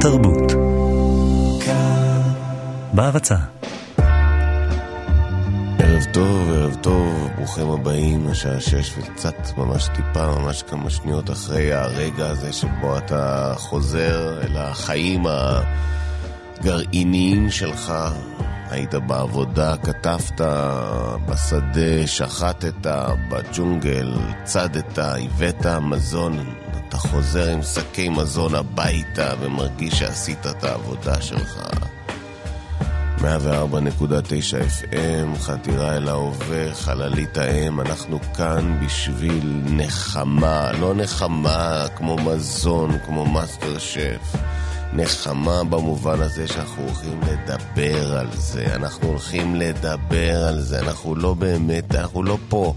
תרבות. בהרצה. ערב טוב, ערב טוב, ברוכים הבאים, השעה שש וקצת, ממש טיפה, ממש כמה שניות אחרי הרגע הזה שבו אתה חוזר אל החיים הגרעיניים שלך. היית בעבודה, כתבת בשדה, שחטת בג'ונגל, צדת, הבאת מזון, אתה חוזר עם שקי מזון הביתה ומרגיש שעשית את העבודה שלך. 104.9 FM, חתירה אל ההווה, חללית האם, אנחנו כאן בשביל נחמה, לא נחמה כמו מזון, כמו מאסטר שף. נחמה במובן הזה שאנחנו הולכים לדבר על זה, אנחנו הולכים לדבר על זה, אנחנו לא באמת, אנחנו לא פה.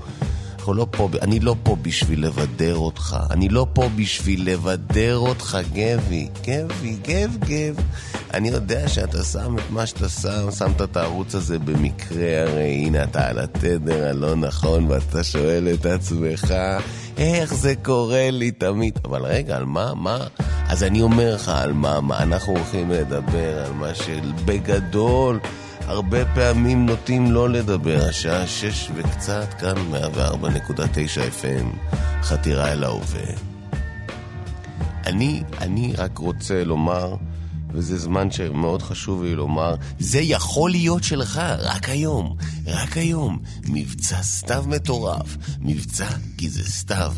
אנחנו לא פה, אני לא פה בשביל לבדר אותך, אני לא פה בשביל לבדר אותך, גבי, גבי, גב, גב. אני יודע שאתה שם את מה שאתה שם, שמת את הערוץ הזה במקרה, הרי הנה אתה על התדר הלא נכון, ואתה שואל את עצמך, איך זה קורה לי תמיד? אבל רגע, על מה, מה? אז אני אומר לך על מה, מה אנחנו הולכים לדבר, על מה שבגדול... הרבה פעמים נוטים לא לדבר, השעה שש וקצת, כאן 104.9 FM, חתירה אל ההווה. אני, אני רק רוצה לומר, וזה זמן שמאוד חשוב לי לומר, זה יכול להיות שלך, רק היום, רק היום. מבצע סתיו מטורף, מבצע כי זה סתיו.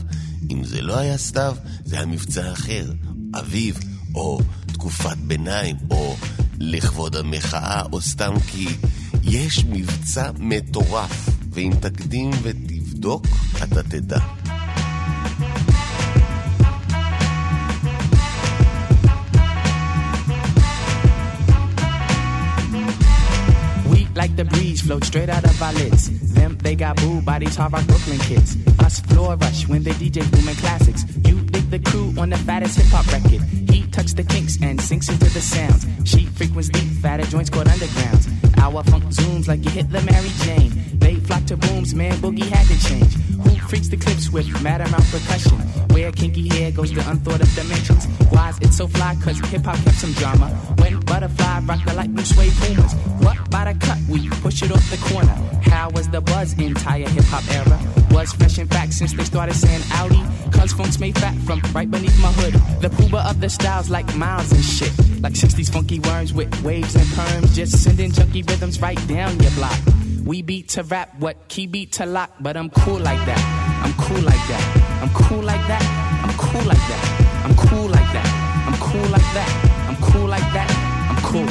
אם זה לא היה סתיו, זה היה מבצע אחר, אביב, או תקופת ביניים, או לכבוד המחאה, או סתם כי יש מבצע מטורף, ואם תקדים ותבדוק, אתה תדע. like the breeze float straight out of our lids. Them, they got booed by these hard rock Brooklyn kids. Us floor rush when they DJ booming classics. You dig the crew on the fattest hip hop record. Tucks the kinks and sinks into the sounds. She frequents deep, fatter joints called undergrounds. Our funk zooms like you hit the Mary Jane. They flock to booms, man, boogie had to change. Who freaks the clips with mad amount percussion? Where kinky hair goes to unthought of dimensions. Why's it so fly? Cause hip hop kept some drama. When butterfly rock the light blue suede boomers. What by the cut? We push it off the corner. How was the buzz entire hip hop era? Was fresh in fact since they started saying Audi. Cause funk's made fat from right beneath my hood. The pooba of the styles like miles and shit. Like 60s funky worms with waves and perms. Just sending junky rhythms right down your block. We beat to rap, what key beat to lock, but I'm cool like that. I'm cool like that. I'm cool like that. I'm cool like that. I'm cool like that. I'm cool like that. I'm cool like that. I'm cool.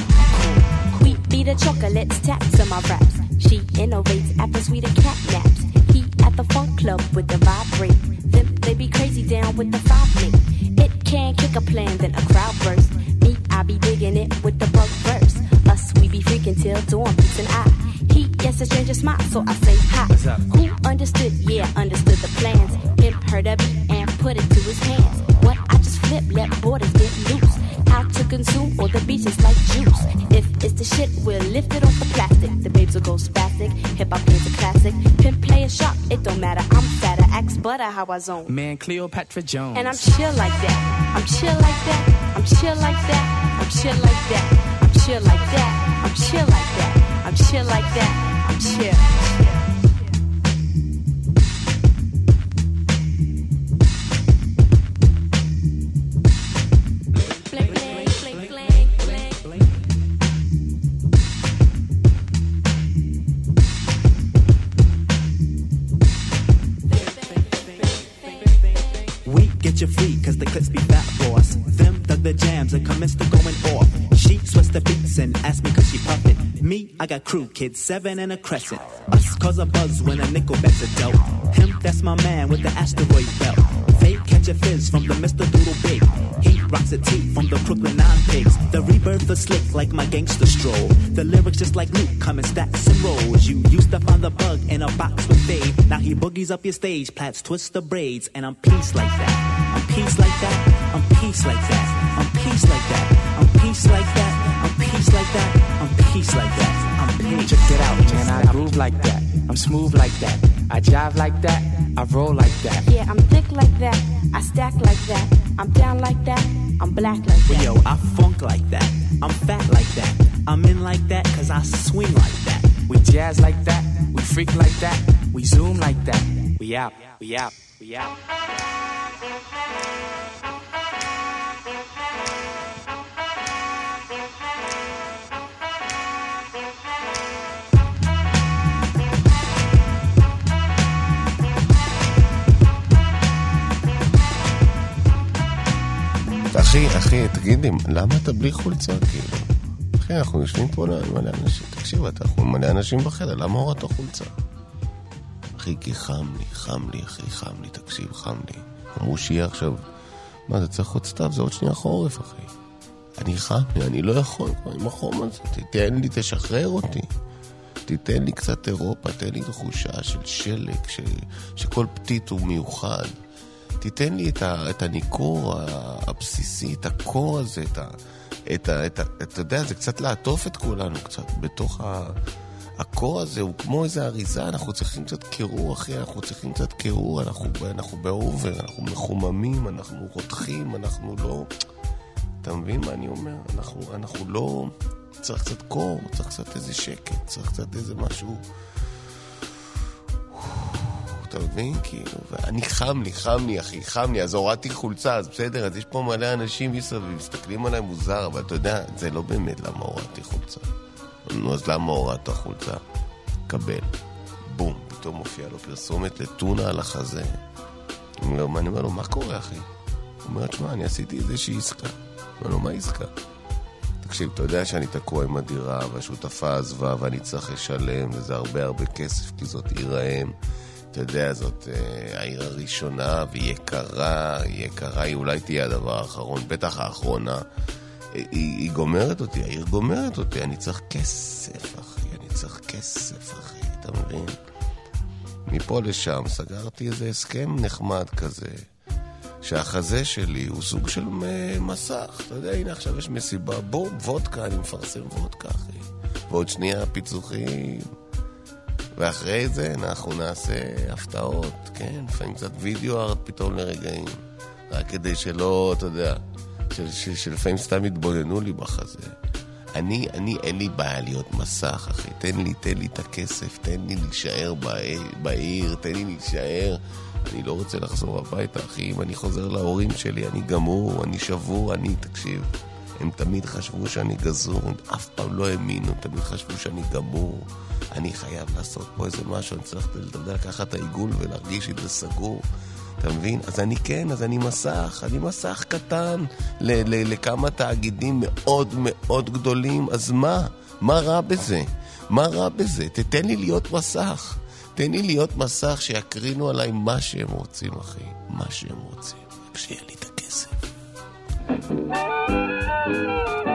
Wheat beat the chocolates, taps to my raps. She innovates after sweeter cat naps. He at the funk club with the vibrate. Them they be crazy down with the five link. It can kick a plan, then a crowd burst. Me, I be digging it with the bug verse. Us, we be freaking till dawn, peace and I. He gets a stranger smile, so I say hi. Who understood? Yeah, understood the plans. Heard of it and put it to his hands. What I just flip, let borders get loose. How to consume all the beaches like juice. If it's the shit, we'll lift it off the plastic. The babes will go spastic. Hip hop is a classic. Pimp play a shop, it don't matter. I'm fatter, axe butter how I zone. Man, Cleopatra Jones. And I'm chill like that. I'm chill like that. I'm chill like that. I'm chill like that. I'm chill like that. I'm chill like that. I'm chill like that. I'm chill. I got crew kids, seven and a crescent. Us cause a buzz when a nickel bets a dope. Him, that's my man with the asteroid belt. Fake catch a fizz from the Mr. Doodle Big. He rocks a tee from the Crooklyn Nine Pigs. The rebirth is slick like my gangster stroll. The lyrics just like Luke come in stacks and rolls. You used to find the bug in a box with Dave. Now he boogies up your stage, plats twist the braids, and I'm peace like that. I'm peace like that. I'm peace like that. I'm peace like that. I'm peace like that. I'm peace like that. I'm peace like that. I'm peace. Check it out, man. I groove like that. I'm smooth like that. I jive like that. I roll like that. Yeah, I'm thick like that. I stack like that. I'm down like that. I'm black like that. yo, I funk like that. I'm fat like that. I'm in like that cause I swing like that. We jazz like that. We freak like that. We zoom like that. We out. We out. We out. אחי, אחי, תגיד לי, למה אתה בלי חולצה, כאילו? אחי, אנחנו יושבים פה מלא אנשים. תקשיב, אנחנו מלא אנשים בחדר, למה הורדת חולצה? אחי, כי חם לי, חם לי, אחי, חם לי, תקשיב, חם לי. אמרו שיהיה עכשיו... מה, זה צריך עוד סתיו, זה עוד שנייה חורף, אחי. אני חם לי, אני לא יכול עם החום הזה. תתן לי, תשחרר אותי. תיתן לי קצת אירופה, תן לי תחושה של שלג, ש... שכל פתית הוא מיוחד. תיתן לי את, ה, את הניכור הבסיסי, את הקור הזה, את ה... את ה... את ה אתה יודע, זה קצת לעטוף את כולנו קצת בתוך ה... הקור הזה הוא כמו איזה אריזה, אנחנו צריכים קצת קירור, אחי, אנחנו צריכים קצת קירור, אנחנו, אנחנו באובר, אנחנו מחוממים, אנחנו רותחים, אנחנו לא... אתה מבין מה אני אומר? אנחנו, אנחנו לא... צריך קצת קור, צריך קצת איזה שקט, צריך קצת איזה משהו... אתה מבין? כאילו, ואני חם לי, חם לי, אחי, חם לי, אז הורדתי חולצה, אז בסדר, אז יש פה מלא אנשים מסביב, מסתכלים עליי מוזר, אבל אתה יודע, זה לא באמת למה הורדתי חולצה. נו, אז למה הורדת חולצה? קבל. בום, פתאום מופיעה לו פרסומת לטונה על החזה. אני אומר לו, מה קורה, אחי? הוא אומר, תשמע, אני עשיתי איזושהי עסקה. אומר לו, מה עסקה? תקשיב, אתה יודע שאני תקוע עם הדירה, והשותפה עזבה, ואני צריך לשלם, וזה הרבה הרבה כסף, כי זאת עיר האם. אתה יודע, זאת אה, העיר הראשונה, והיא יקרה, היא יקרה, היא אולי תהיה הדבר האחרון, בטח האחרונה. היא, היא גומרת אותי, העיר גומרת אותי, אני צריך כסף, אחי, אני צריך כסף, אחי, אתה מבין? מפה לשם סגרתי איזה הסכם נחמד כזה, שהחזה שלי הוא סוג של מסך. אתה יודע, הנה עכשיו יש מסיבה, בום, וודקה, אני מפרסם וודקה, אחי. ועוד שנייה פיצוחים. ואחרי זה אנחנו נעשה הפתעות, כן? לפעמים קצת וידאו ארט פתאום לרגעים. רק כדי שלא, אתה יודע, שלפעמים סתם יתבוננו לי בחזה. אני, אני, אין לי בעיה להיות מסך, אחי. תן לי, תן לי את הכסף, תן לי להישאר בעיר, תן לי להישאר. אני לא רוצה לחזור הביתה, אחי. אם אני חוזר להורים שלי, אני גמור, אני שבור, אני, תקשיב. הם תמיד חשבו שאני גזור, הם אף פעם לא האמינו, תמיד חשבו שאני גמור. אני חייב לעשות פה איזה משהו, אני צריך, אתה יודע, לקחת את העיגול ולהרגיש שזה סגור. אתה מבין? אז אני כן, אז אני מסך, אני מסך קטן ל- ל- לכמה תאגידים מאוד מאוד גדולים, אז מה? מה רע בזה? מה רע בזה? תתן לי להיות מסך. תן לי להיות מסך שיקרינו עליי מה שהם רוצים, אחי. מה שהם רוצים. רק שיהיה לי את הכסף. Thank you.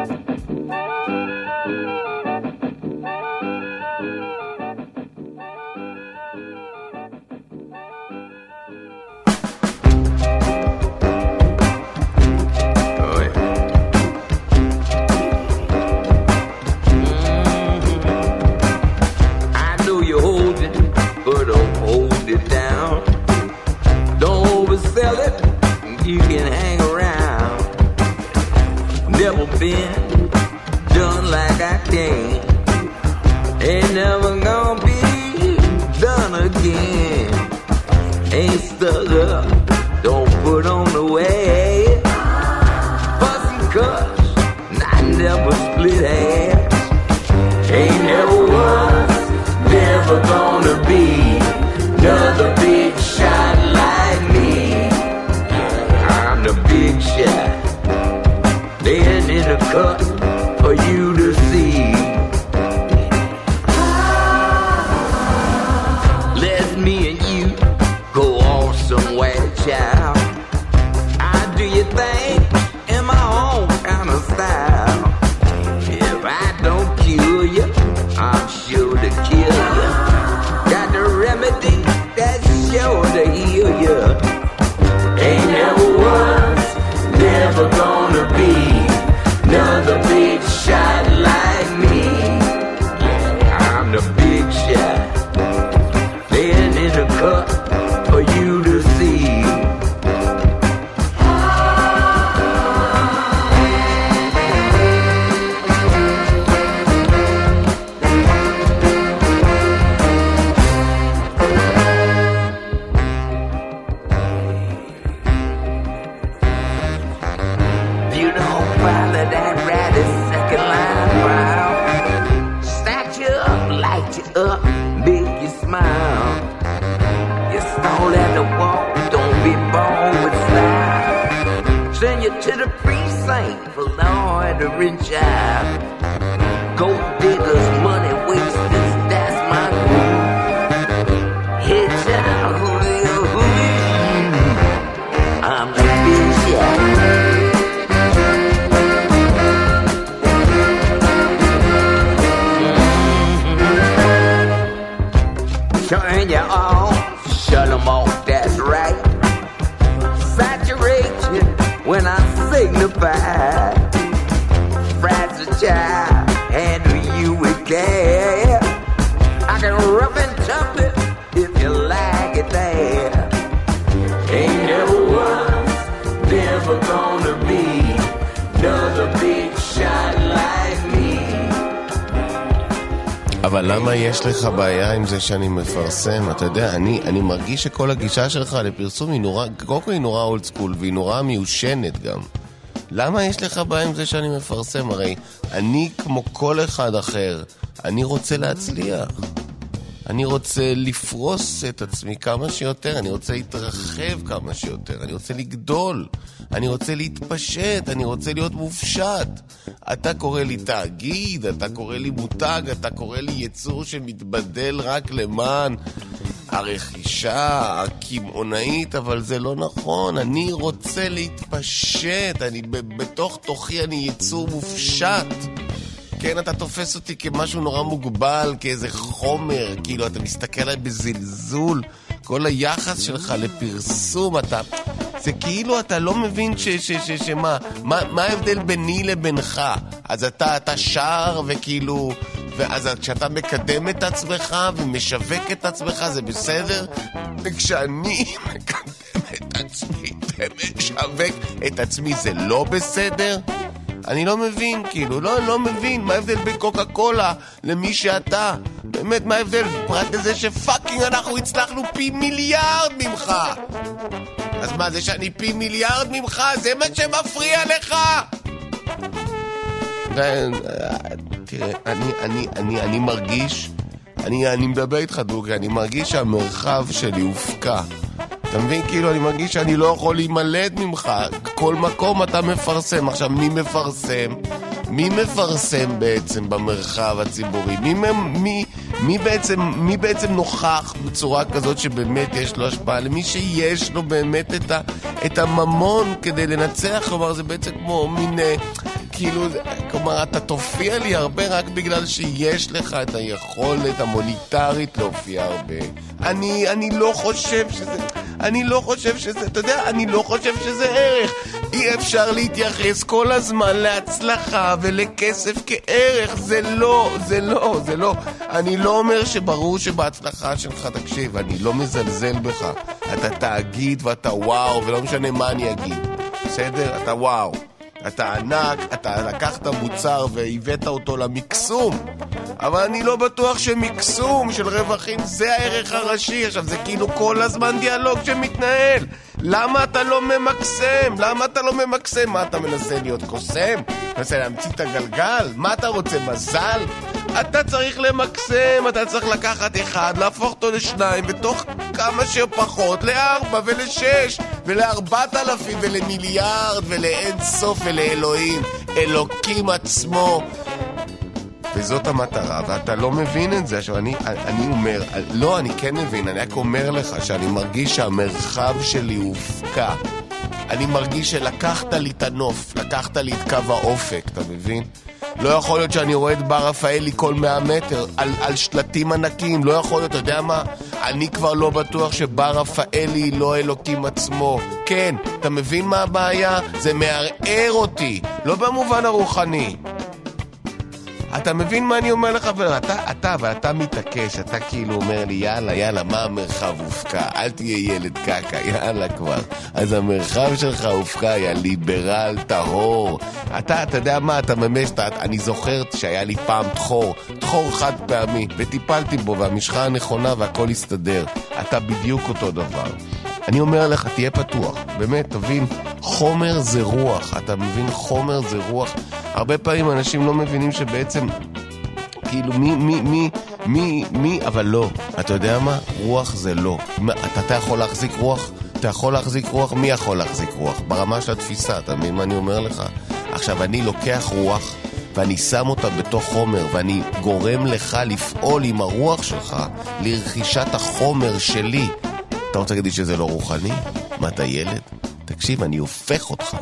בעיה עם זה שאני מפרסם? אתה יודע, אני, אני מרגיש שכל הגישה שלך לפרסום היא נורא, קודם כל היא נורא אולד סקול והיא נורא מיושנת גם. למה יש לך בעיה עם זה שאני מפרסם? הרי אני, כמו כל אחד אחר, אני רוצה להצליח. אני רוצה לפרוס את עצמי כמה שיותר, אני רוצה להתרחב כמה שיותר, אני רוצה לגדול, אני רוצה להתפשט, אני רוצה להיות מופשט. אתה קורא לי תאגיד, אתה קורא לי מותג, אתה קורא לי יצור שמתבדל רק למען הרכישה הקמעונאית, אבל זה לא נכון. אני רוצה להתפשט, אני בתוך תוכי אני יצור מופשט. כן, אתה תופס אותי כמשהו נורא מוגבל, כאיזה חומר, כאילו, אתה מסתכל עליי בזלזול. כל היחס שלך לפרסום, אתה... זה כאילו אתה לא מבין ש... ש... ש... שמה? מה, מה ההבדל ביני לבינך? אז אתה, אתה שר וכאילו... ואז כשאתה מקדם את עצמך ומשווק את עצמך, זה בסדר? וכשאני מקדם את עצמי ומשווק את עצמי, זה לא בסדר? אני לא מבין, כאילו, לא, לא מבין מה ההבדל בין קוקה קולה למי שאתה. באמת, מה ההבדל? פרט לזה שפאקינג אנחנו הצלחנו פי מיליארד ממך! אז מה, זה שאני פי מיליארד ממך, זה מה שמפריע לך? תראה, אני, אני, אני, אני מרגיש, אני, אני מדבר איתך דוגרי, אני מרגיש שהמרחב שלי הופקע. אתה מבין? כאילו, אני מרגיש שאני לא יכול להימלט ממך. כל מקום אתה מפרסם. עכשיו, מי מפרסם? מי מפרסם בעצם במרחב הציבורי? מי, מי, מי, בעצם, מי בעצם נוכח בצורה כזאת שבאמת יש לו השפעה? למי שיש לו באמת את, ה, את הממון כדי לנצח, כלומר זה בעצם כמו מין... אה, כאילו, כלומר, אתה תופיע לי הרבה רק בגלל שיש לך את היכולת המוניטרית להופיע הרבה. אני, אני לא חושב שזה... אני לא חושב שזה... אתה יודע, אני לא חושב שזה ערך. אי אפשר להתייחס כל הזמן להצלחה ולכסף כערך. זה לא, זה לא, זה לא. אני לא אומר שברור שבהצלחה שלך, תקשיב, אני לא מזלזל בך. אתה תאגיד ואתה וואו, ולא משנה מה אני אגיד. בסדר? אתה וואו. אתה ענק, אתה לקחת מוצר והבאת אותו למקסום אבל אני לא בטוח שמקסום של רווחים זה הערך הראשי עכשיו זה כאילו כל הזמן דיאלוג שמתנהל למה אתה לא ממקסם? למה אתה לא ממקסם? מה אתה מנסה להיות קוסם? מנסה להמציא את הגלגל? מה אתה רוצה, מזל? אתה צריך למקסם, אתה צריך לקחת אחד, להפוך אותו לשניים, ותוך כמה שפחות לארבע ולשש ולארבעת אלפים ולמיליארד ולאין סוף ולאלוהים, אלוקים עצמו. וזאת המטרה, ואתה לא מבין את זה. עכשיו, אני, אני אומר, לא, אני כן מבין, אני רק אומר לך שאני מרגיש שהמרחב שלי הופקע. אני מרגיש שלקחת לי את הנוף, לקחת לי את קו האופק, אתה מבין? לא יכול להיות שאני רואה את בר רפאלי כל 100 מטר על, על שלטים ענקיים, לא יכול להיות, אתה יודע מה? אני כבר לא בטוח שבר רפאלי לא אלוקים עצמו. כן, אתה מבין מה הבעיה? זה מערער אותי, לא במובן הרוחני. אתה מבין מה אני אומר לך? ואתה, אתה, ואתה מתעקש, אתה כאילו אומר לי, יאללה, יאללה, מה המרחב הופקע? אל תהיה ילד קקה, יאללה כבר. אז המרחב שלך הופקע, יא ליברל טהור. אתה, אתה יודע מה, אתה ממש, אתה, אני זוכר שהיה לי פעם תחור, תחור חד פעמי, וטיפלתי בו, והמשחה הנכונה והכל הסתדר. אתה בדיוק אותו דבר. אני אומר לך, תהיה פתוח, באמת, תבין, חומר זה רוח, אתה מבין? חומר זה רוח. הרבה פעמים אנשים לא מבינים שבעצם, כאילו, מי, מי, מי, מי, מי, אבל לא. אתה יודע מה? רוח זה לא. אתה, אתה יכול להחזיק רוח אתה יכול להחזיק רוח? מי יכול להחזיק רוח? ברמה של התפיסה, אתה מבין מה אני אומר לך? עכשיו, אני לוקח רוח ואני שם אותה בתוך חומר ואני גורם לך לפעול עם הרוח שלך לרכישת החומר שלי. אתה רוצה להגיד לי שזה לא רוחני? מה, אתה ילד? תקשיב, אני הופך אותך.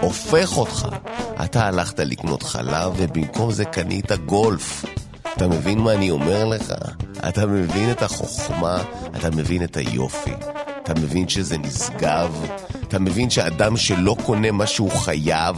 הופך אותך. אתה הלכת לקנות חלב ובמקום זה קנית גולף. אתה מבין מה אני אומר לך? אתה מבין את החוכמה, אתה מבין את היופי. אתה מבין שזה נשגב, אתה מבין שאדם שלא קונה מה שהוא חייב,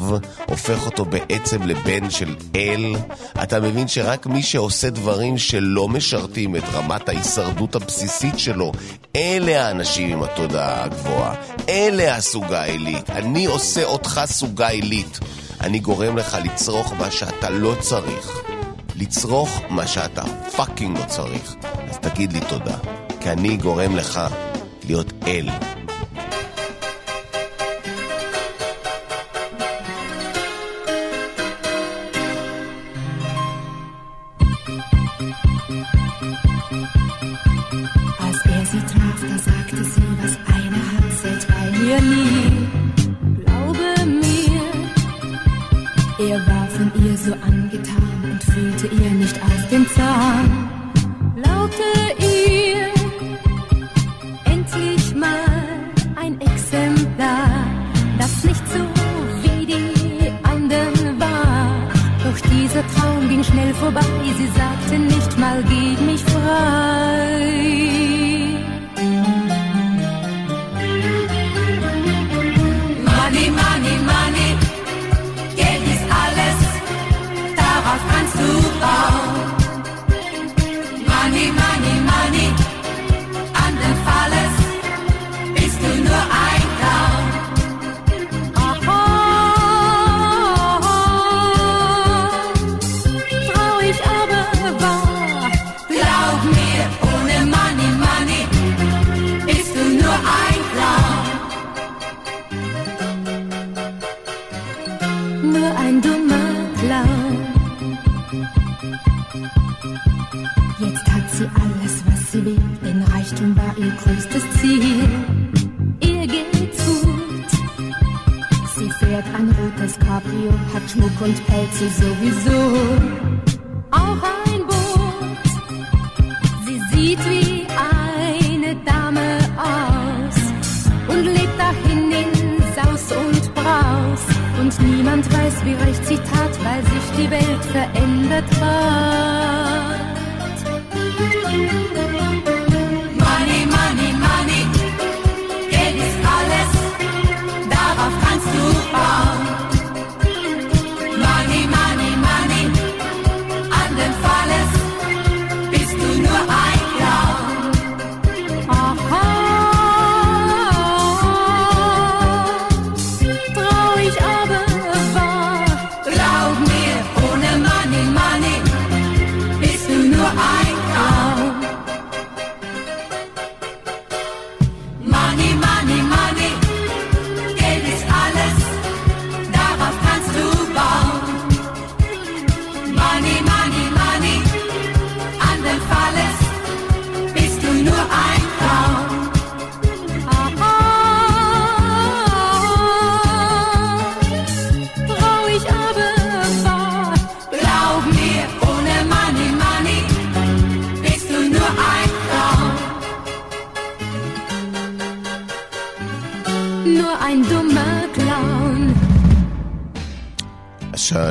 הופך אותו בעצם לבן של אל. אתה מבין שרק מי שעושה דברים שלא משרתים את רמת ההישרדות הבסיסית שלו, אלה האנשים עם התודעה הגבוהה. אלה הסוגה העילית. אני עושה אותך סוגה עילית. אני גורם לך לצרוך מה שאתה לא צריך. לצרוך מה שאתה פאקינג לא צריך. אז תגיד לי תודה. כי אני גורם לך להיות אל. War von ihr so angetan und fühlte ihr nicht aus dem Zahn. Glaubte ihr endlich mal ein Exemplar, das nicht so wie die anderen war. Doch dieser Traum ging schnell vorbei, sie sagte nicht mal, gib mich frei. Schmuck und Pelze sowieso. Auch ein Boot. Sie sieht wie eine Dame aus und lebt dahin in Saus und Braus. Und niemand weiß, wie recht sie tat, weil sich die Welt verändert hat.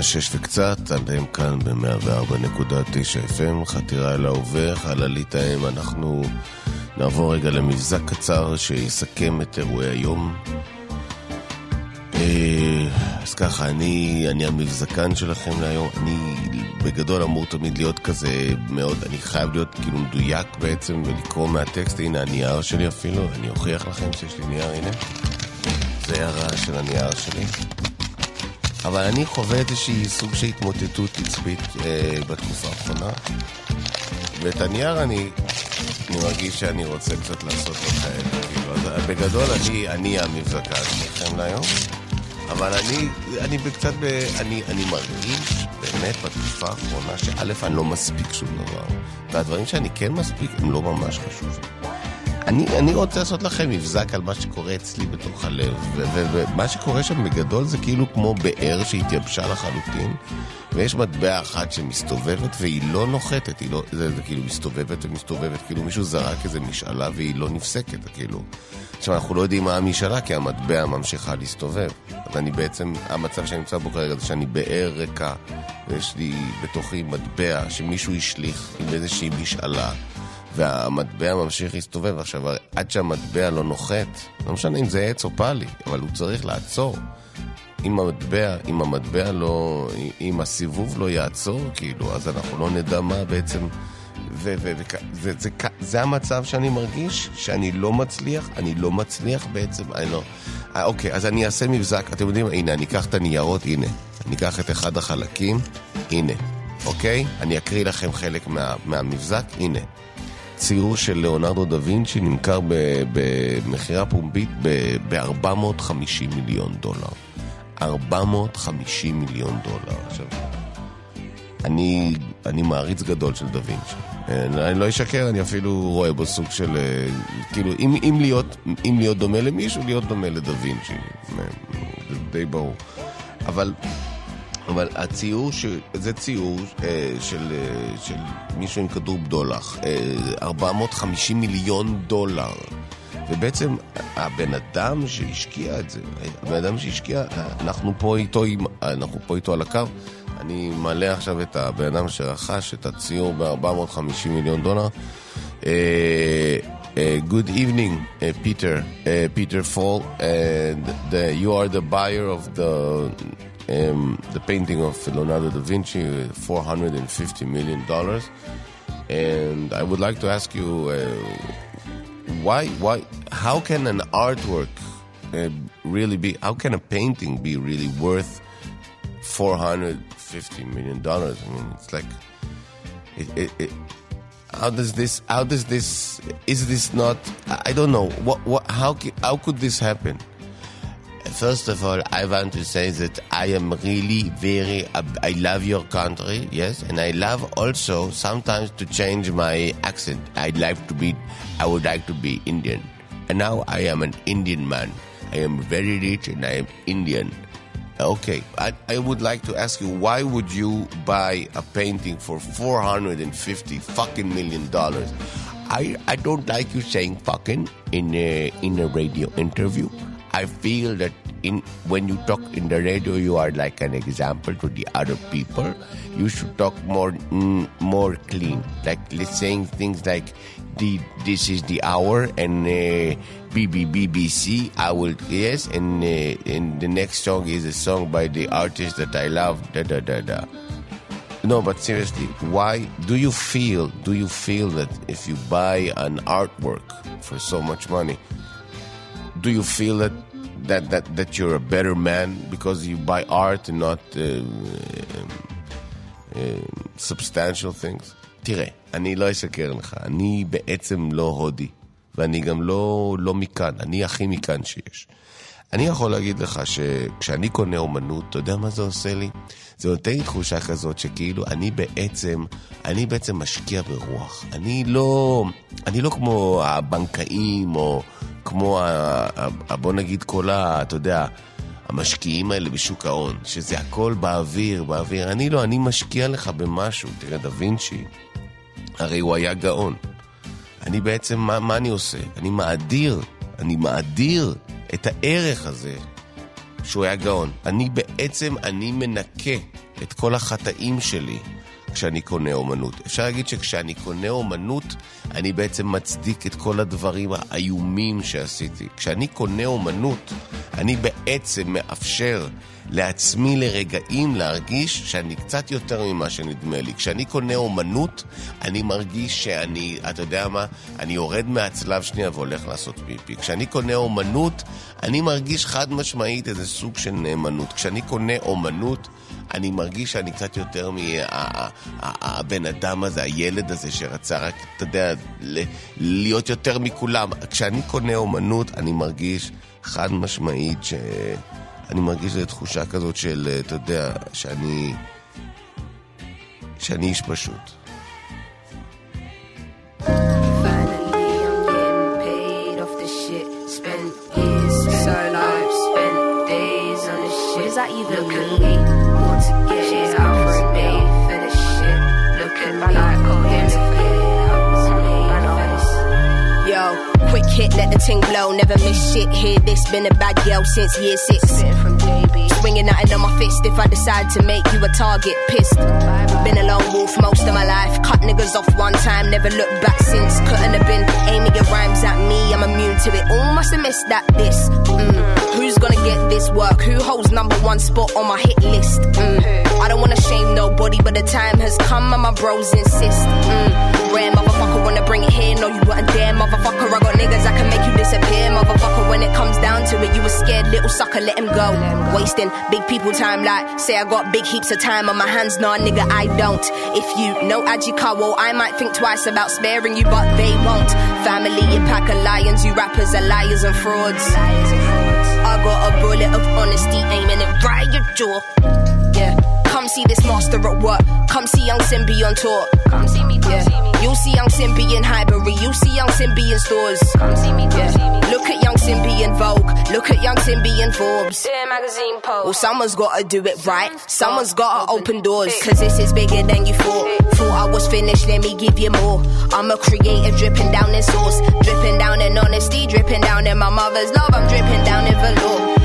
שש וקצת, אתם כאן ב-104.9 FM, חתירה אל ההווה, חללית האם, אנחנו נעבור רגע למבזק קצר שיסכם את אירועי היום. אה, אז ככה, אני, אני המבזקן שלכם להיום, אני בגדול אמור תמיד להיות כזה מאוד, אני חייב להיות כאילו מדויק בעצם ולקרוא מהטקסט, הנה הנייר שלי אפילו, אני אוכיח לכם שיש לי נייר, הנה. זה הרעש של הנייר שלי. אבל אני חווה איזושהי סוג של התמוטטות עצבית אה, בתקופה האחרונה. ואת הנייר אני, אני מרגיש שאני רוצה קצת לעשות לו כאלה. כאילו, אז בגדול אני, אני המבזקה שלכם להיום. אבל אני, אני קצת, ב, אני, אני מרגיש באמת בתקופה האחרונה שא', אני לא מספיק שום דבר. והדברים שאני כן מספיק הם לא ממש חשובים. אני, אני רוצה לעשות לכם מבזק על מה שקורה אצלי בתוך הלב, ומה שקורה שם בגדול זה כאילו כמו באר שהתייבשה לחלוטין, ויש מטבע אחת שמסתובבת והיא לא נוחתת, היא לא, זה, זה כאילו מסתובבת ומסתובבת, כאילו מישהו זרק איזה משאלה והיא לא נפסקת, כאילו. עכשיו, אנחנו לא יודעים מה המשאלה, כי המטבע ממשיכה להסתובב. אז אני בעצם, המצב שאני נמצא בו כרגע זה שאני באר ריקה, ויש לי בתוכי מטבע שמישהו השליך עם איזושהי משאלה. והמטבע ממשיך להסתובב. עכשיו, עד שהמטבע לא נוחת, לא משנה אם זה עץ או פאלי, אבל הוא צריך לעצור. אם המטבע, אם המטבע לא, אם הסיבוב לא יעצור, כאילו, אז אנחנו לא נדע מה בעצם... ו, ו, ו, זה, זה, זה, המצב שאני מרגיש, שאני לא מצליח, אני לא מצליח בעצם, אני לא... אה, אוקיי, אז אני אעשה מבזק, אתם יודעים, הנה, אני אקח את הניירות, הנה. אני אקח את אחד החלקים, הנה, אוקיי? אני אקריא לכם חלק מה, מהמבזק, הנה. ציור של ליאונרדו דה וינצ'י נמכר במכירה פומבית ב-450 מיליון דולר. 450 מיליון דולר. עכשיו, אני, אני מעריץ גדול של דה וינצ'י. אני לא אשקר, אני אפילו רואה בו סוג של... אה, כאילו, אם, אם, להיות, אם להיות דומה למישהו, להיות דומה לדה וינצ'י. זה די ברור. אבל אבל הציור, ש... זה ציור אה, של, אה, של מישהו עם כדור בדולח, אה, 450 מיליון דולר. ובעצם הבן אדם שהשקיע את זה, הבן אדם שהשקיע, אנחנו פה איתו, אנחנו פה איתו על הקו. אני מעלה עכשיו את הבן אדם שרכש את הציור ב-450 מיליון דולר. Uh, good evening, uh, Peter. Uh, Peter Fall. Uh, the, you are the buyer of the um, the painting of Leonardo da Vinci, $450 million. And I would like to ask you, uh, why, why, how can an artwork uh, really be, how can a painting be really worth $450 million? I mean, it's like, it, it, it, how does this, how does this, is this not, I don't know, what, what, how, how could this happen? First of all, I want to say that I am really very, I love your country, yes, and I love also sometimes to change my accent. I'd like to be, I would like to be Indian. And now I am an Indian man. I am very rich and I am Indian. Okay, I, I would like to ask you, why would you buy a painting for 450 fucking million dollars? I, I don't like you saying fucking in a, in a radio interview. I feel that in when you talk in the radio, you are like an example to the other people. You should talk more mm, more clean, like saying things like the this is the hour and uh, BBC. I will yes, and uh, and the next song is a song by the artist that I love. Da da da da. No, but seriously, why do you feel? Do you feel that if you buy an artwork for so much money, do you feel that that that that you're a better man because you buy art and not uh, uh, substantial things? תראה, אני לא אשקר לך, אני בעצם לא הודי, ואני גם לא, לא מכאן, אני הכי מכאן שיש. אני יכול להגיד לך שכשאני קונה אומנות, אתה יודע מה זה עושה לי? זה נותן לי תחושה כזאת שכאילו אני בעצם, אני בעצם משקיע ברוח. אני לא, אני לא כמו הבנקאים או כמו, ה, ה, בוא נגיד כל ה... אתה יודע, המשקיעים האלה בשוק ההון, שזה הכל באוויר, באוויר. אני לא, אני משקיע לך במשהו. תראה, דה וינצ'י, הרי הוא היה גאון. אני בעצם, מה, מה אני עושה? אני מאדיר, אני מאדיר את הערך הזה שהוא היה גאון. אני בעצם, אני מנקה את כל החטאים שלי כשאני קונה אומנות. אפשר להגיד שכשאני קונה אומנות, אני בעצם מצדיק את כל הדברים האיומים שעשיתי. כשאני קונה אומנות, אני בעצם מאפשר לעצמי לרגעים להרגיש שאני קצת יותר ממה שנדמה לי. כשאני קונה אומנות, אני מרגיש שאני, אתה יודע מה, אני יורד מהצלב שנייה והולך לעשות פיפי. כשאני קונה אומנות, אני מרגיש חד משמעית איזה סוג של נאמנות. כשאני קונה אומנות, אני מרגיש שאני קצת יותר מהבן אדם הזה, הילד הזה שרצה רק, אתה יודע, להיות יותר מכולם. כשאני קונה אומנות, אני מרגיש חד משמעית ש... אני מרגיש איזו תחושה כזאת של, אתה יודע, שאני... שאני איש פשוט. Is that me? Let the ting blow, never miss shit. Here, this been a bad girl since year six. from JB. Swinging nothing on my fist if I decide to make you a target. Pissed. Been a lone wolf most of my life. Cut niggas off one time, never looked back since. Couldn't have been aiming your rhymes at me. I'm immune to it. All must have missed that this. Mm. Who's gonna get this work? Who holds number one spot on my hit list? Mm. I don't wanna shame nobody, but the time has come and my bros insist. Mm. Rare motherfucker wanna bring it here. No, you weren't there, motherfucker. I niggas I can make you disappear, motherfucker. When it comes down to it, you a scared little sucker, let him go. Wasting big people time like say I got big heaps of time on my hands. Nah, nigga, I don't. If you know Ajikawa, I might think twice about sparing you, but they won't. Family, you pack of lions, you rappers are liars and frauds. I got a bullet of honesty aiming it right at your jaw. Come see this master at work. Come see Young Simbi on tour. Come see me, come Yeah. see me. You'll see Young Simbi in Highbury. You'll see Young Simbi in stores. Come see me, come Yeah. see me. Look at Young Simbi in Vogue. Look at Young Simbi in Forbes. Yeah, magazine Well, post. someone's gotta do it right. Someone's gotta open doors. Cause this is bigger than you thought. Thought I was finished, let me give you more. I'm a creator dripping down in sauce. Dripping down in honesty, dripping down in my mother's love. I'm dripping down in velour.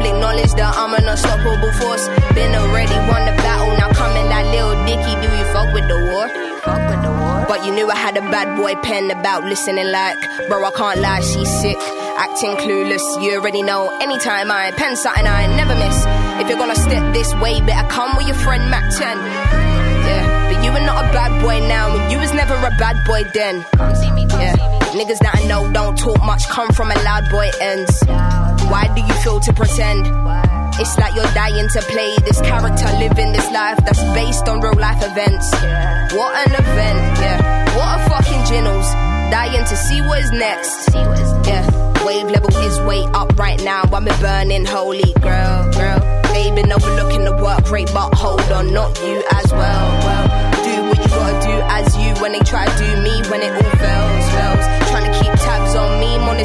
Public knowledge that I'm an unstoppable force. Been already won the battle, now coming like Lil Dicky. Do you fuck with the war? Fuck with the war. But you knew I had a bad boy pen about listening like, bro, I can't lie, she's sick. Acting clueless, you already know. Anytime I pen something, I never miss. If you're gonna step this way, better come with your friend Mac 10. Yeah, but you are not a bad boy now, and you was never a bad boy then. Come see me, come Yeah, see me. niggas that I know don't talk much, come from a loud boy ends. Why do you feel to pretend? It's like you're dying to play this character, living this life that's based on real life events. What an event, yeah. What a fucking ginnels. Dying to see what is next. Yeah, wave level is way up right now. I'm a burning holy girl, girl. They been overlooking the work rate, but hold on, not you as well. Well, do what you gotta do as you when they try to do me when it all fails, fails.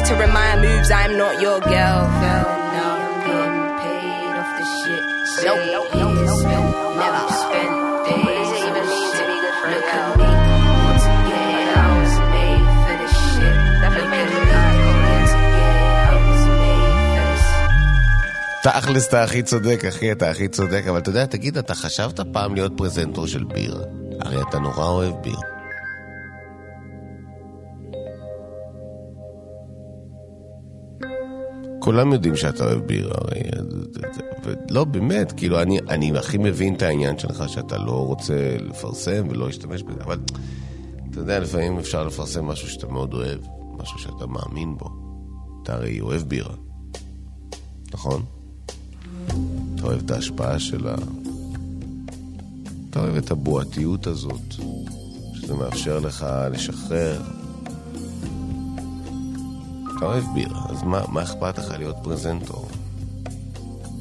Monitoring my moves. I'm not your girl, girl. No, getting paid off the shit. Nope, nope, nope, nope, nope, Never nope. spent days. What does it even mean to be good for Look at me, to it. I was made for this shit. Look at me, to. תכלס אתה הכי צודק, אחי, אתה הכי צודק, אבל אתה יודע, תגיד, אתה חשבת פעם להיות פרזנטור של ביר? הרי אתה נורא אוהב ביר. כולם יודעים שאתה אוהב ביר, הרי... לא, באמת, כאילו, אני, אני הכי מבין את העניין שלך, שאתה לא רוצה לפרסם ולא להשתמש בזה, אבל אתה יודע, לפעמים אפשר לפרסם משהו שאתה מאוד אוהב, משהו שאתה מאמין בו. אתה הרי אוהב בירה, נכון? אתה אוהב את ההשפעה שלה. אתה אוהב את הבועתיות הזאת, שזה מאפשר לך לשחרר. אתה אוהב בירה, אז מה, מה אכפת לך להיות פרזנטור?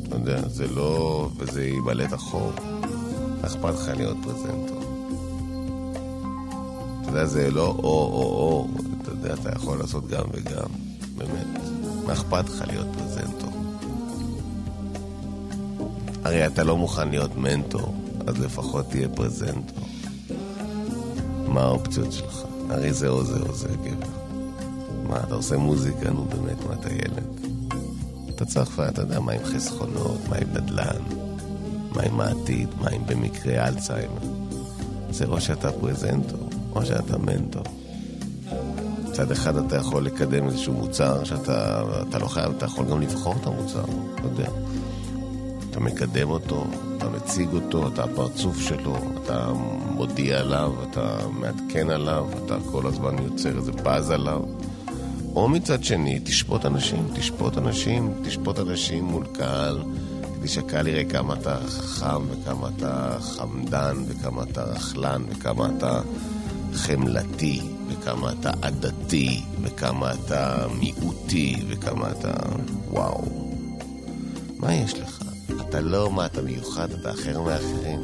אתה יודע, זה לא... וזה את החור. אכפת לך להיות פרזנטור? אתה יודע, זה לא או-או-או, אתה יודע, אתה יכול לעשות גם וגם, באמת. מה אכפת לך להיות פרזנטור? הרי אתה לא מוכן להיות מנטור, אז לפחות תהיה פרזנטור. מה האופציות שלך? הרי זה או זה או זה, גבר. מה, אתה עושה מוזיקה? נו באמת, מה אתה ילד? אתה צריך, אתה יודע, מה עם חסכונות, מה עם נדל"ן, מה עם העתיד, מה עם במקרה אלצהיימר. זה או שאתה פרזנטור, או שאתה מנטור. מצד אחד אתה יכול לקדם איזשהו מוצר שאתה אתה לא חייב, אתה יכול גם לבחור את המוצר, אתה יודע. אתה מקדם אותו, אתה מציג אותו, אתה הפרצוף שלו, אתה מודיע עליו, אתה מעדכן עליו, אתה כל הזמן יוצר איזה באז עליו. או מצד שני, תשפוט אנשים, תשפוט אנשים, תשפוט אנשים מול קהל, כדי שהקהל יראה כמה אתה חכם, וכמה אתה חמדן, וכמה אתה רכלן, וכמה אתה חמלתי, וכמה אתה עדתי, וכמה אתה מיעוטי, וכמה אתה... וואו. מה יש לך? אתה לא מה, אתה מיוחד, אתה אחר מאחרים.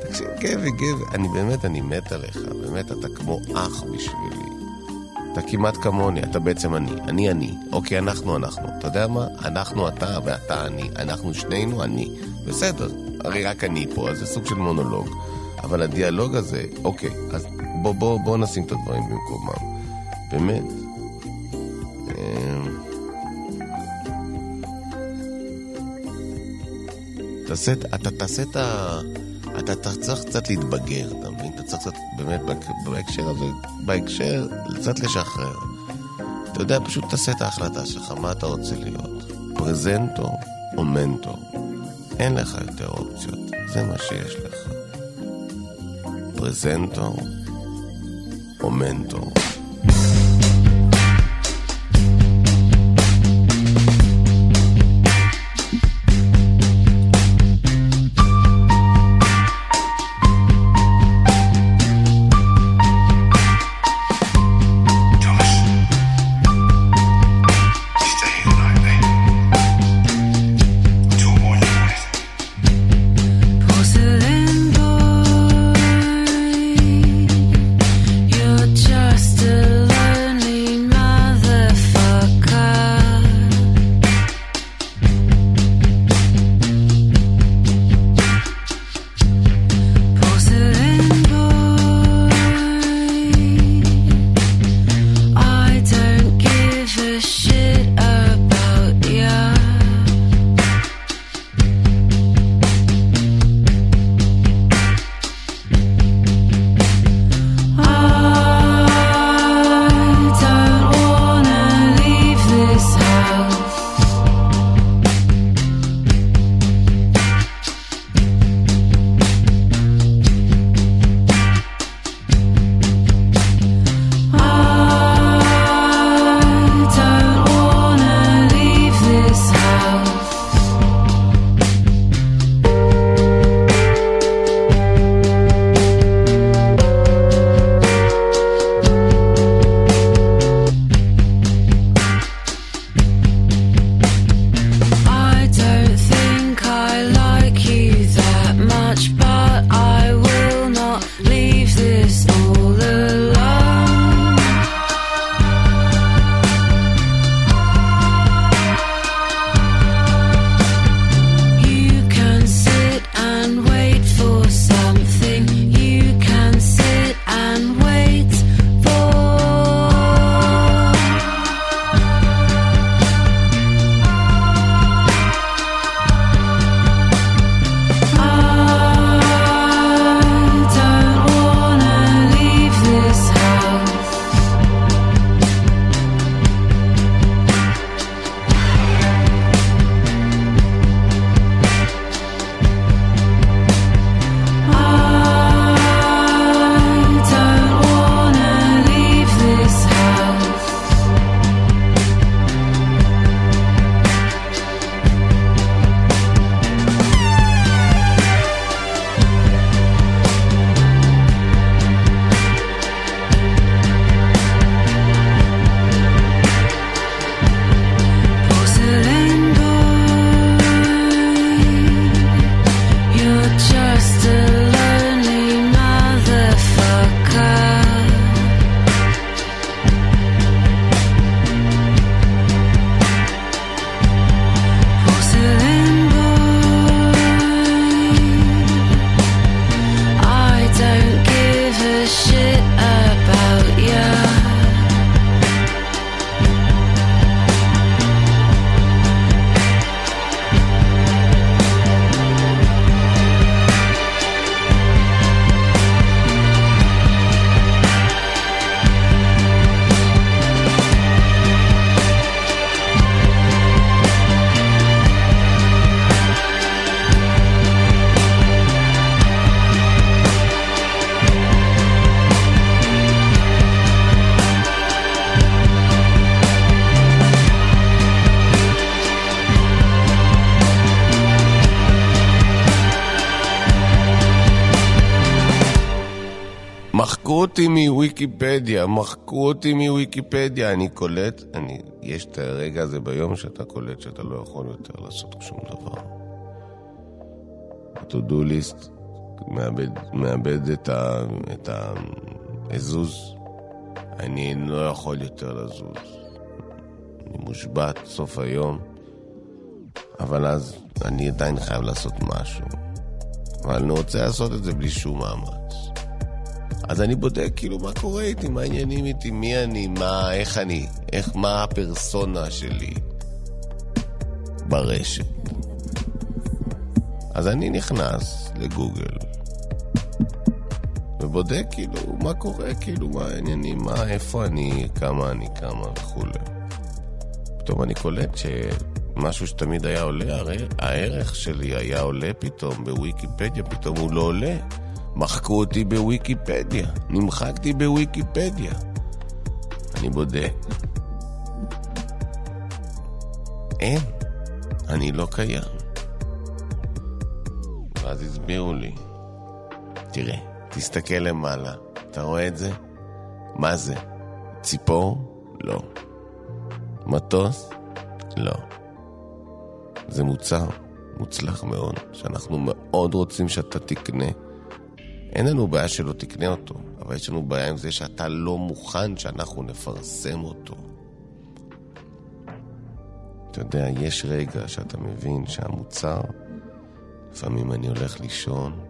תקשיב, גבר, גבר, אני באמת, אני מת עליך, באמת, אתה כמו אח בשבילי. אתה כמעט כמוני, אתה בעצם אני. אני אני. אוקיי, אנחנו אנחנו. אתה יודע מה? אנחנו אתה ואתה אני. אנחנו שנינו אני. בסדר, הרי רק אני פה, אז זה סוג של מונולוג. אבל הדיאלוג הזה, אוקיי, אז בוא, בוא, בוא נשים את הדברים במקומם. באמת. אמ, תעשה, אתה תעשה את ה... אתה צריך קצת להתבגר, אתה מבין? אתה צריך קצת, באמת, בהק- בהקשר הזה, בהקשר, קצת לשחרר. אתה יודע, פשוט תעשה את ההחלטה שלך, מה אתה רוצה להיות. פרזנטור או מנטור. אין לך יותר אופציות, זה מה שיש לך. פרזנטור או מנטור. מוויקיפדיה, מחקו אותי מוויקיפדיה. אני קולט, אני, יש את הרגע הזה ביום שאתה קולט שאתה לא יכול יותר לעשות שום דבר. ה-to-do list מאבד, מאבד את, ה, את העזוז אני לא יכול יותר לזוז. אני מושבת סוף היום, אבל אז אני עדיין חייב לעשות משהו. אבל אני רוצה לעשות את זה בלי שום מאמץ. אז אני בודק כאילו מה קורה איתי, מה העניינים איתי, מי אני, מה, איך אני, איך, מה הפרסונה שלי ברשת. אז אני נכנס לגוגל ובודק כאילו מה קורה, כאילו מה העניינים, מה, איפה אני, כמה אני, כמה וכולי. פתאום אני קולט שמשהו שתמיד היה עולה, הרי הערך שלי היה עולה פתאום בוויקיפדיה, פתאום הוא לא עולה. מחקו אותי בוויקיפדיה, נמחקתי בוויקיפדיה. אני בודק. אין, אני לא קיים. ואז הסבירו לי, תראה, תסתכל למעלה, אתה רואה את זה? מה זה? ציפור? לא. מטוס? לא. זה מוצר מוצלח מאוד, שאנחנו מאוד רוצים שאתה תקנה. אין לנו בעיה שלא תקנה אותו, אבל יש לנו בעיה עם זה שאתה לא מוכן שאנחנו נפרסם אותו. אתה יודע, יש רגע שאתה מבין שהמוצר, לפעמים אני הולך לישון,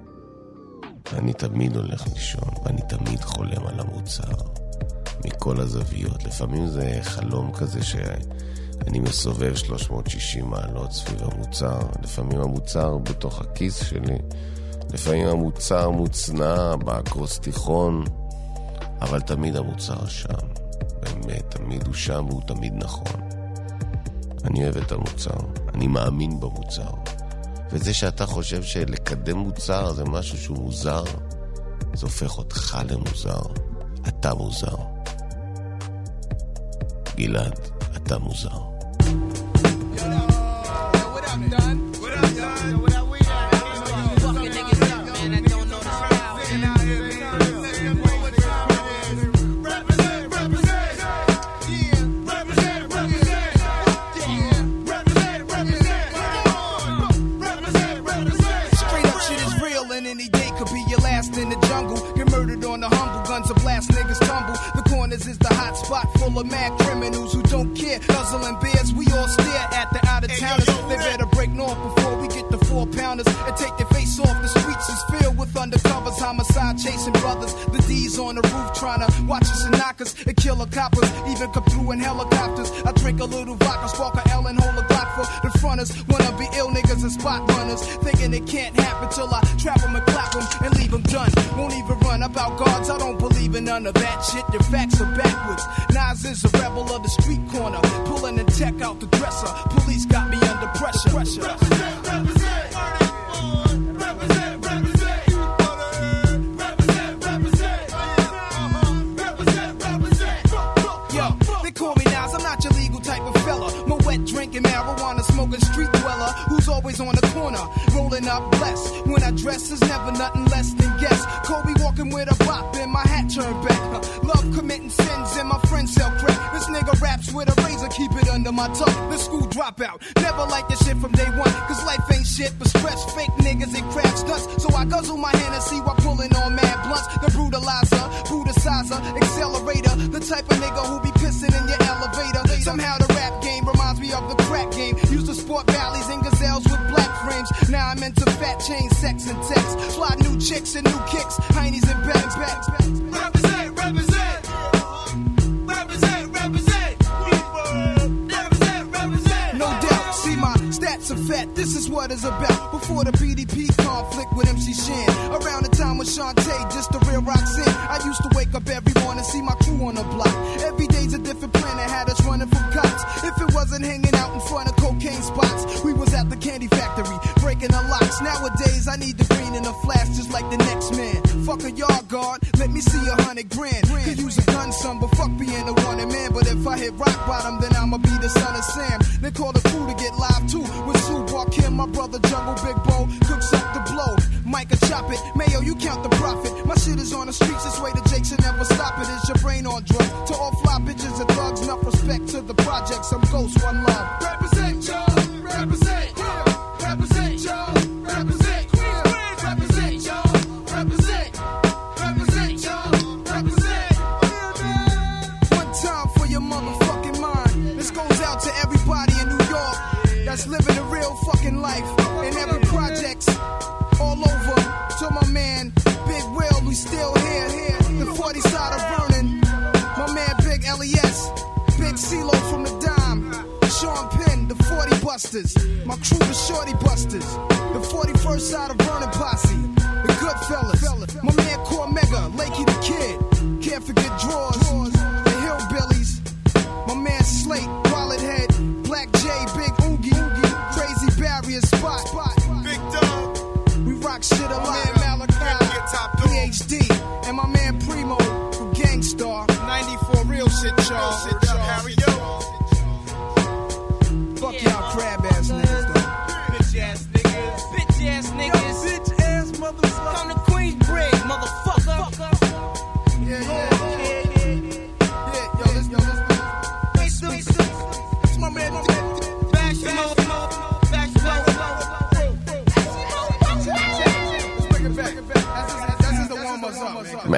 ואני תמיד הולך לישון, ואני תמיד חולם על המוצר, מכל הזוויות. לפעמים זה חלום כזה שאני מסובב 360 מעלות סביב המוצר, לפעמים המוצר בתוך הכיס שלי, לפעמים המוצר מוצנע באקרוסטיכון, אבל תמיד המוצר שם. באמת, תמיד הוא שם והוא תמיד נכון. אני אוהב את המוצר, אני מאמין במוצר. וזה שאתה חושב שלקדם מוצר זה משהו שהוא מוזר, זה הופך אותך למוזר. אתה מוזר. גלעד, אתה מוזר. Full of mad criminals who don't care. Guzzling beers, we all stare at the out of towners. They better break north before we get the four pounders and take their face off. The streets is filled with undercovers, homicide chasing brothers. The D's on the roof trying to watch us and knock us and kill a coppers. Even come through in helicopters. I drink a little vodka, spark a L and hold a Glock for the fronters. Wanna be ill niggas and spot runners. Thinking it can't happen till I trap them and clap them and leave them done. Won't even about guards, I don't believe in none of that shit. Your facts are backwards. Nas is a rebel of the street corner. Pulling the tech out the dresser. Police got me under pressure. pressure. Wet drinking, marijuana smoking street dweller who's always on the corner, rolling up blessed. When I dress is never nothing less than guess. Kobe walking with a bop and my hat turned back. Love committing sins and my friends sell crack. This nigga raps with a razor, keep it under my tongue. The school dropout, never like this shit from day one. Cause life ain't shit but stress, fake niggas and crab stunts. So I guzzle my hand and see why pulling on mad blunts. The brutalizer, brutalizer, accelerator. The type of nigga who be pissing in your elevator. Somehow the rap game reminds me of the crack game. Used to sport valleys and gazelles with black frames. Now I'm into fat chain, sex and text. Fly new chicks and new kicks, heinies and bags, bags, bags. This is what it's about. Before the BDP conflict with MC Shan. Around the time with Shantae, just the real Roxanne. I used to wake up every morning, see my crew on the block. Every day's a different plan that had us running from cops. If it wasn't hanging out in front of cocaine spots, we was at the candy factory, breaking the locks. Nowadays, I need the green in a flash just like the next man. Fuck a yard guard, let me see a hundred grand. Could use a gun, son, but fuck being a wanted man. But if I hit rock bottom, then I'ma be the son of Sam. They call the crew to get live too. With Sue Kim, my brother Jungle Big Bo, cooks up the blow. Micah chop it, Mayo, you count the profit. My shit is on the streets, this way the Jakes should never stop it. Is your brain on drugs? To all fly bitches and thugs, enough respect to the projects. I'm ghost, one love. Represent, y'all. Represent, real fucking life. In every projects all over. To my man, Big Will, we still here. here. The 40 side of Vernon. My man, Big LES. Big CeeLo from the Dime. Sean Penn, the 40 Busters. My crew, the Shorty Busters. The 41st side of Vernon Posse. The Goodfellas. My man, Cormega, Lakey the Kid. Can't forget drawers.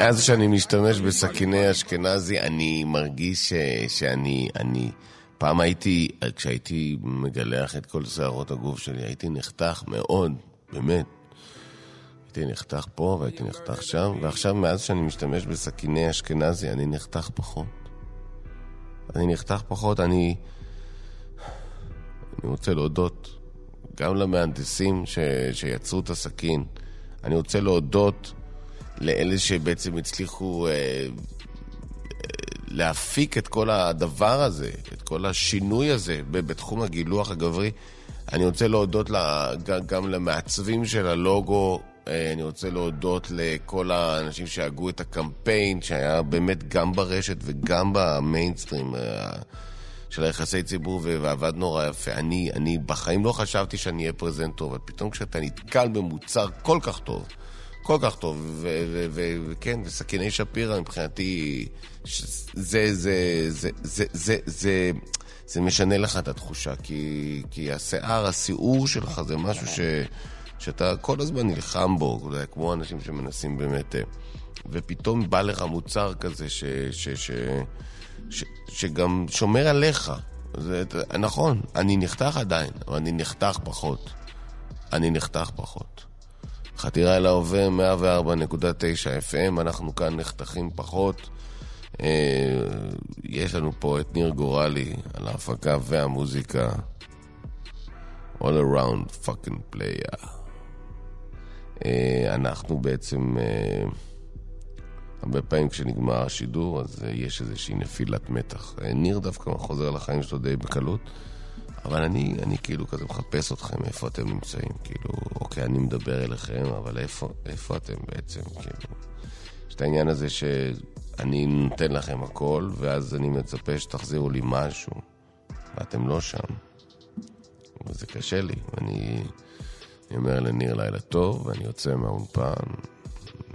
מאז שאני משתמש בסכיני אשכנזי, אני מרגיש שאני, אני... פעם הייתי, כשהייתי מגלח את כל שערות הגוף שלי, הייתי נחתך מאוד, באמת. הייתי נחתך פה והייתי נחתך שם, ועכשיו מאז שאני משתמש בסכיני אשכנזי, אני נחתך פחות. אני נחתך פחות, אני... אני רוצה להודות גם למהנדסים ש... שיצרו את הסכין. אני רוצה להודות לאלה שבעצם הצליחו אה, אה, להפיק את כל הדבר הזה, את כל השינוי הזה בתחום הגילוח הגברי. אני רוצה להודות לה, גם, למעצבים של הלוגו, אה, אני רוצה להודות לכל האנשים שהגו את הקמפיין, שהיה באמת גם ברשת וגם במיינסטרים אה, של היחסי ציבור, ועבד נורא יפה. אני, אני בחיים לא חשבתי שאני אהיה פרזנטור, אבל פתאום כשאתה נתקל במוצר כל כך טוב, כל כך טוב, וכן, וסכיני שפירא מבחינתי, זה, זה, זה, זה, זה, זה, זה משנה לך את התחושה, כי, כי השיער, הסיעור שלך זה משהו ש, שאתה כל הזמן נלחם בו, כמו אנשים שמנסים באמת, אה, ופתאום בא לך מוצר כזה ש, ש, ש, ש, שגם שומר עליך. זה, נכון, אני נחתך עדיין, אבל אני נחתך פחות. אני נחתך פחות. חתירה אל ההווה, 104.9 FM, אנחנו כאן נחתכים פחות. אה, יש לנו פה את ניר גורלי על ההפקה והמוזיקה. All around fucking player. אה, אנחנו בעצם, אה, הרבה פעמים כשנגמר השידור, אז יש איזושהי נפילת מתח. ניר דווקא חוזר לחיים שלו די בקלות. אבל אני, אני כאילו כזה מחפש אתכם, איפה אתם נמצאים? כאילו, אוקיי, אני מדבר אליכם, אבל איפה, איפה אתם בעצם? כאילו, יש את העניין הזה שאני נותן לכם הכל, ואז אני מצפה שתחזירו לי משהו, ואתם לא שם. וזה קשה לי, ואני אני אומר לניר לילה טוב, ואני יוצא מהאולפן,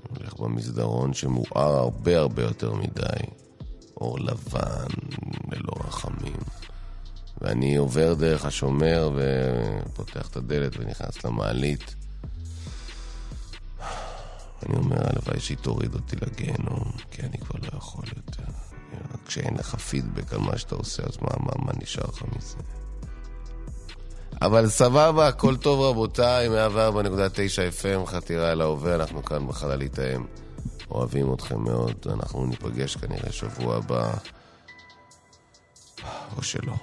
הולך במסדרון שמואר הרבה הרבה יותר מדי, אור לבן, ללא. ואני עובר דרך השומר ופותח את הדלת ונכנס למעלית. אני אומר, הלוואי שהיא תוריד אותי לגיהנום, כי אני כבר לא יכול יותר. כשאין לך פידבק על מה שאתה עושה, אז מה, מה, מה נשאר לך מזה? אבל סבבה, הכל טוב רבותיי, 104.9 FM, חתירה אל ההווה, אנחנו כאן בחללית האם. אוהבים אתכם מאוד, אנחנו ניפגש כנראה שבוע הבא, או שלא.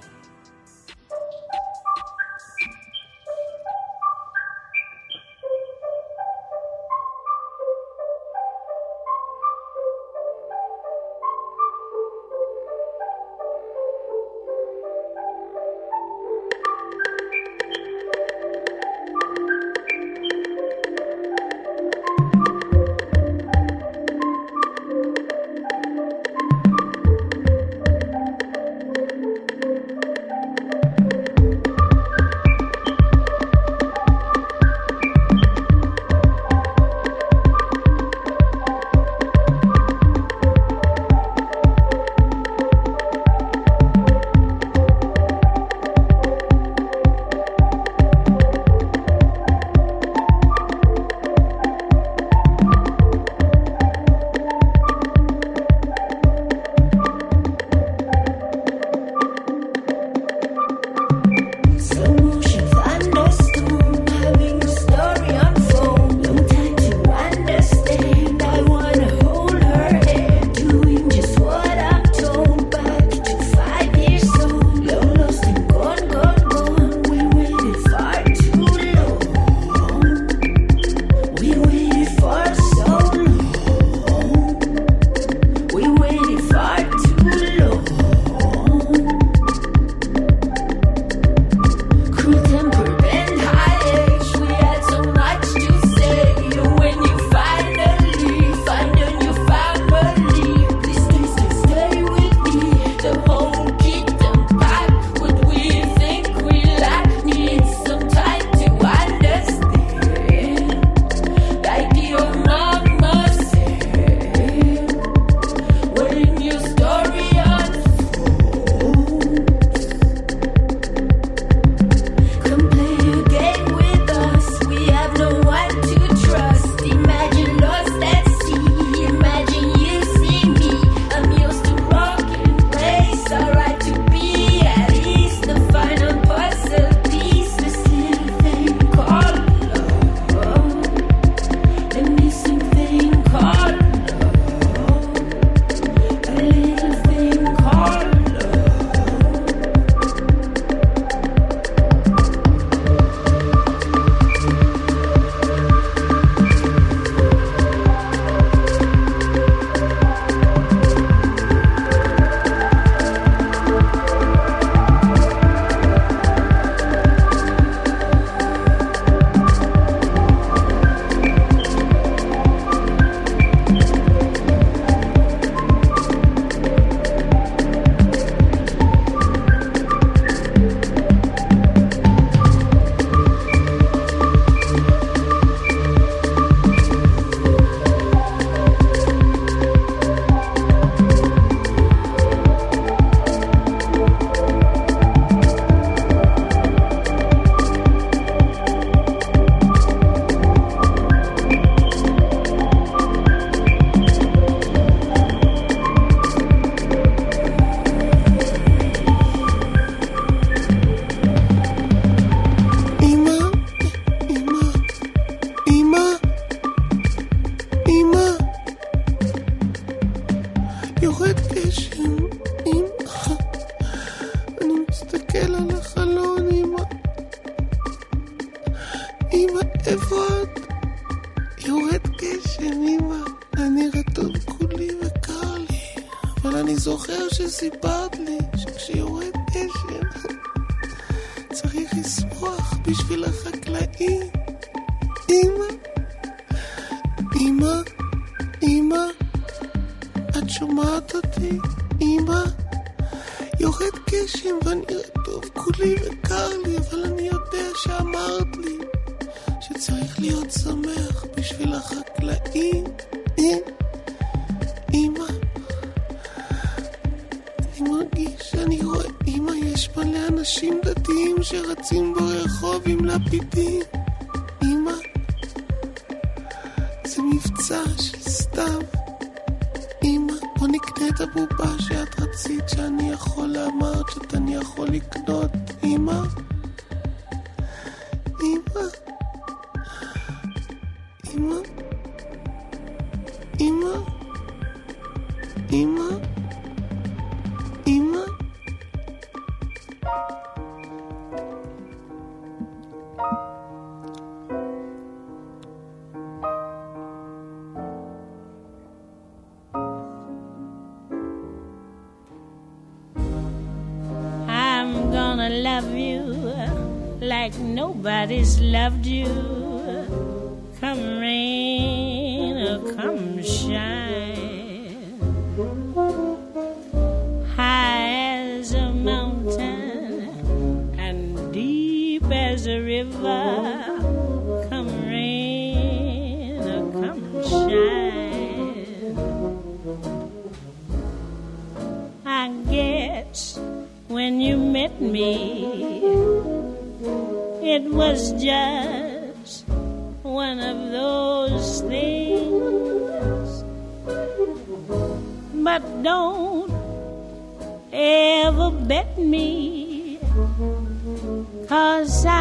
בשביל החקלאים. אמא, אני מרגיש שאני רואה, אמא, יש מלא אנשים דתיים שרצים ברחוב עם לפידים. אמא, זה מבצע של סתיו. אמא, בוא נקנה את הבובה שאת רצית שאני יכול, אמרת שאני יכול לקנות. אמא, loved you.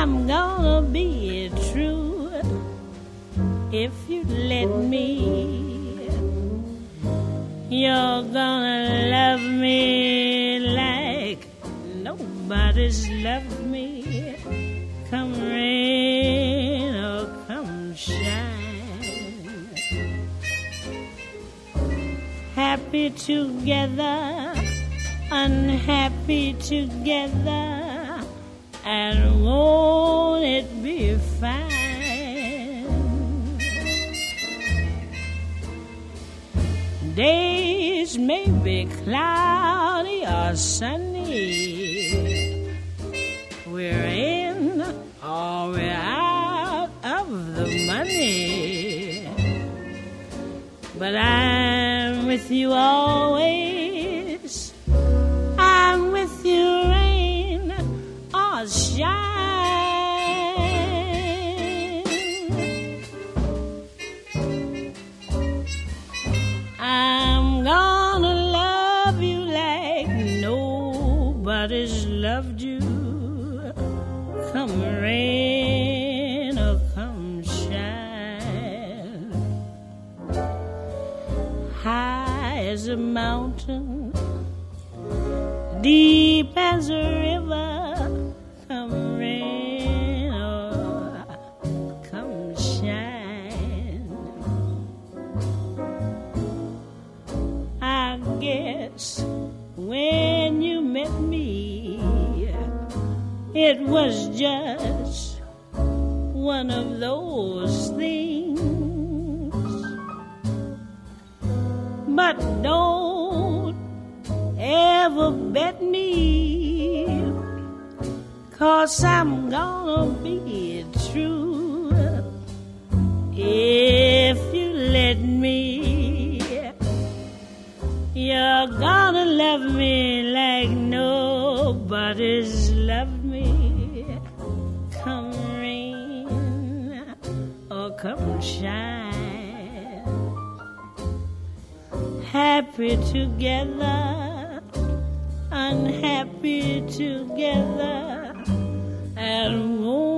I'm gonna be true if you let me. You're gonna love me like nobody's loved me. Come rain or come shine. Happy together, unhappy together, and won't it be fine? Days may be cloudy or sunny. We're in or we're out of the money. But I'm with you always. Deep as a river. Come rain or come shine. I guess when you met me, it was just one of those things. But don't ever bet me, cause I'm gonna be true if you let me. You're gonna love me like nobody's loved me. Come rain or come shine. Happy together, unhappy together, and won't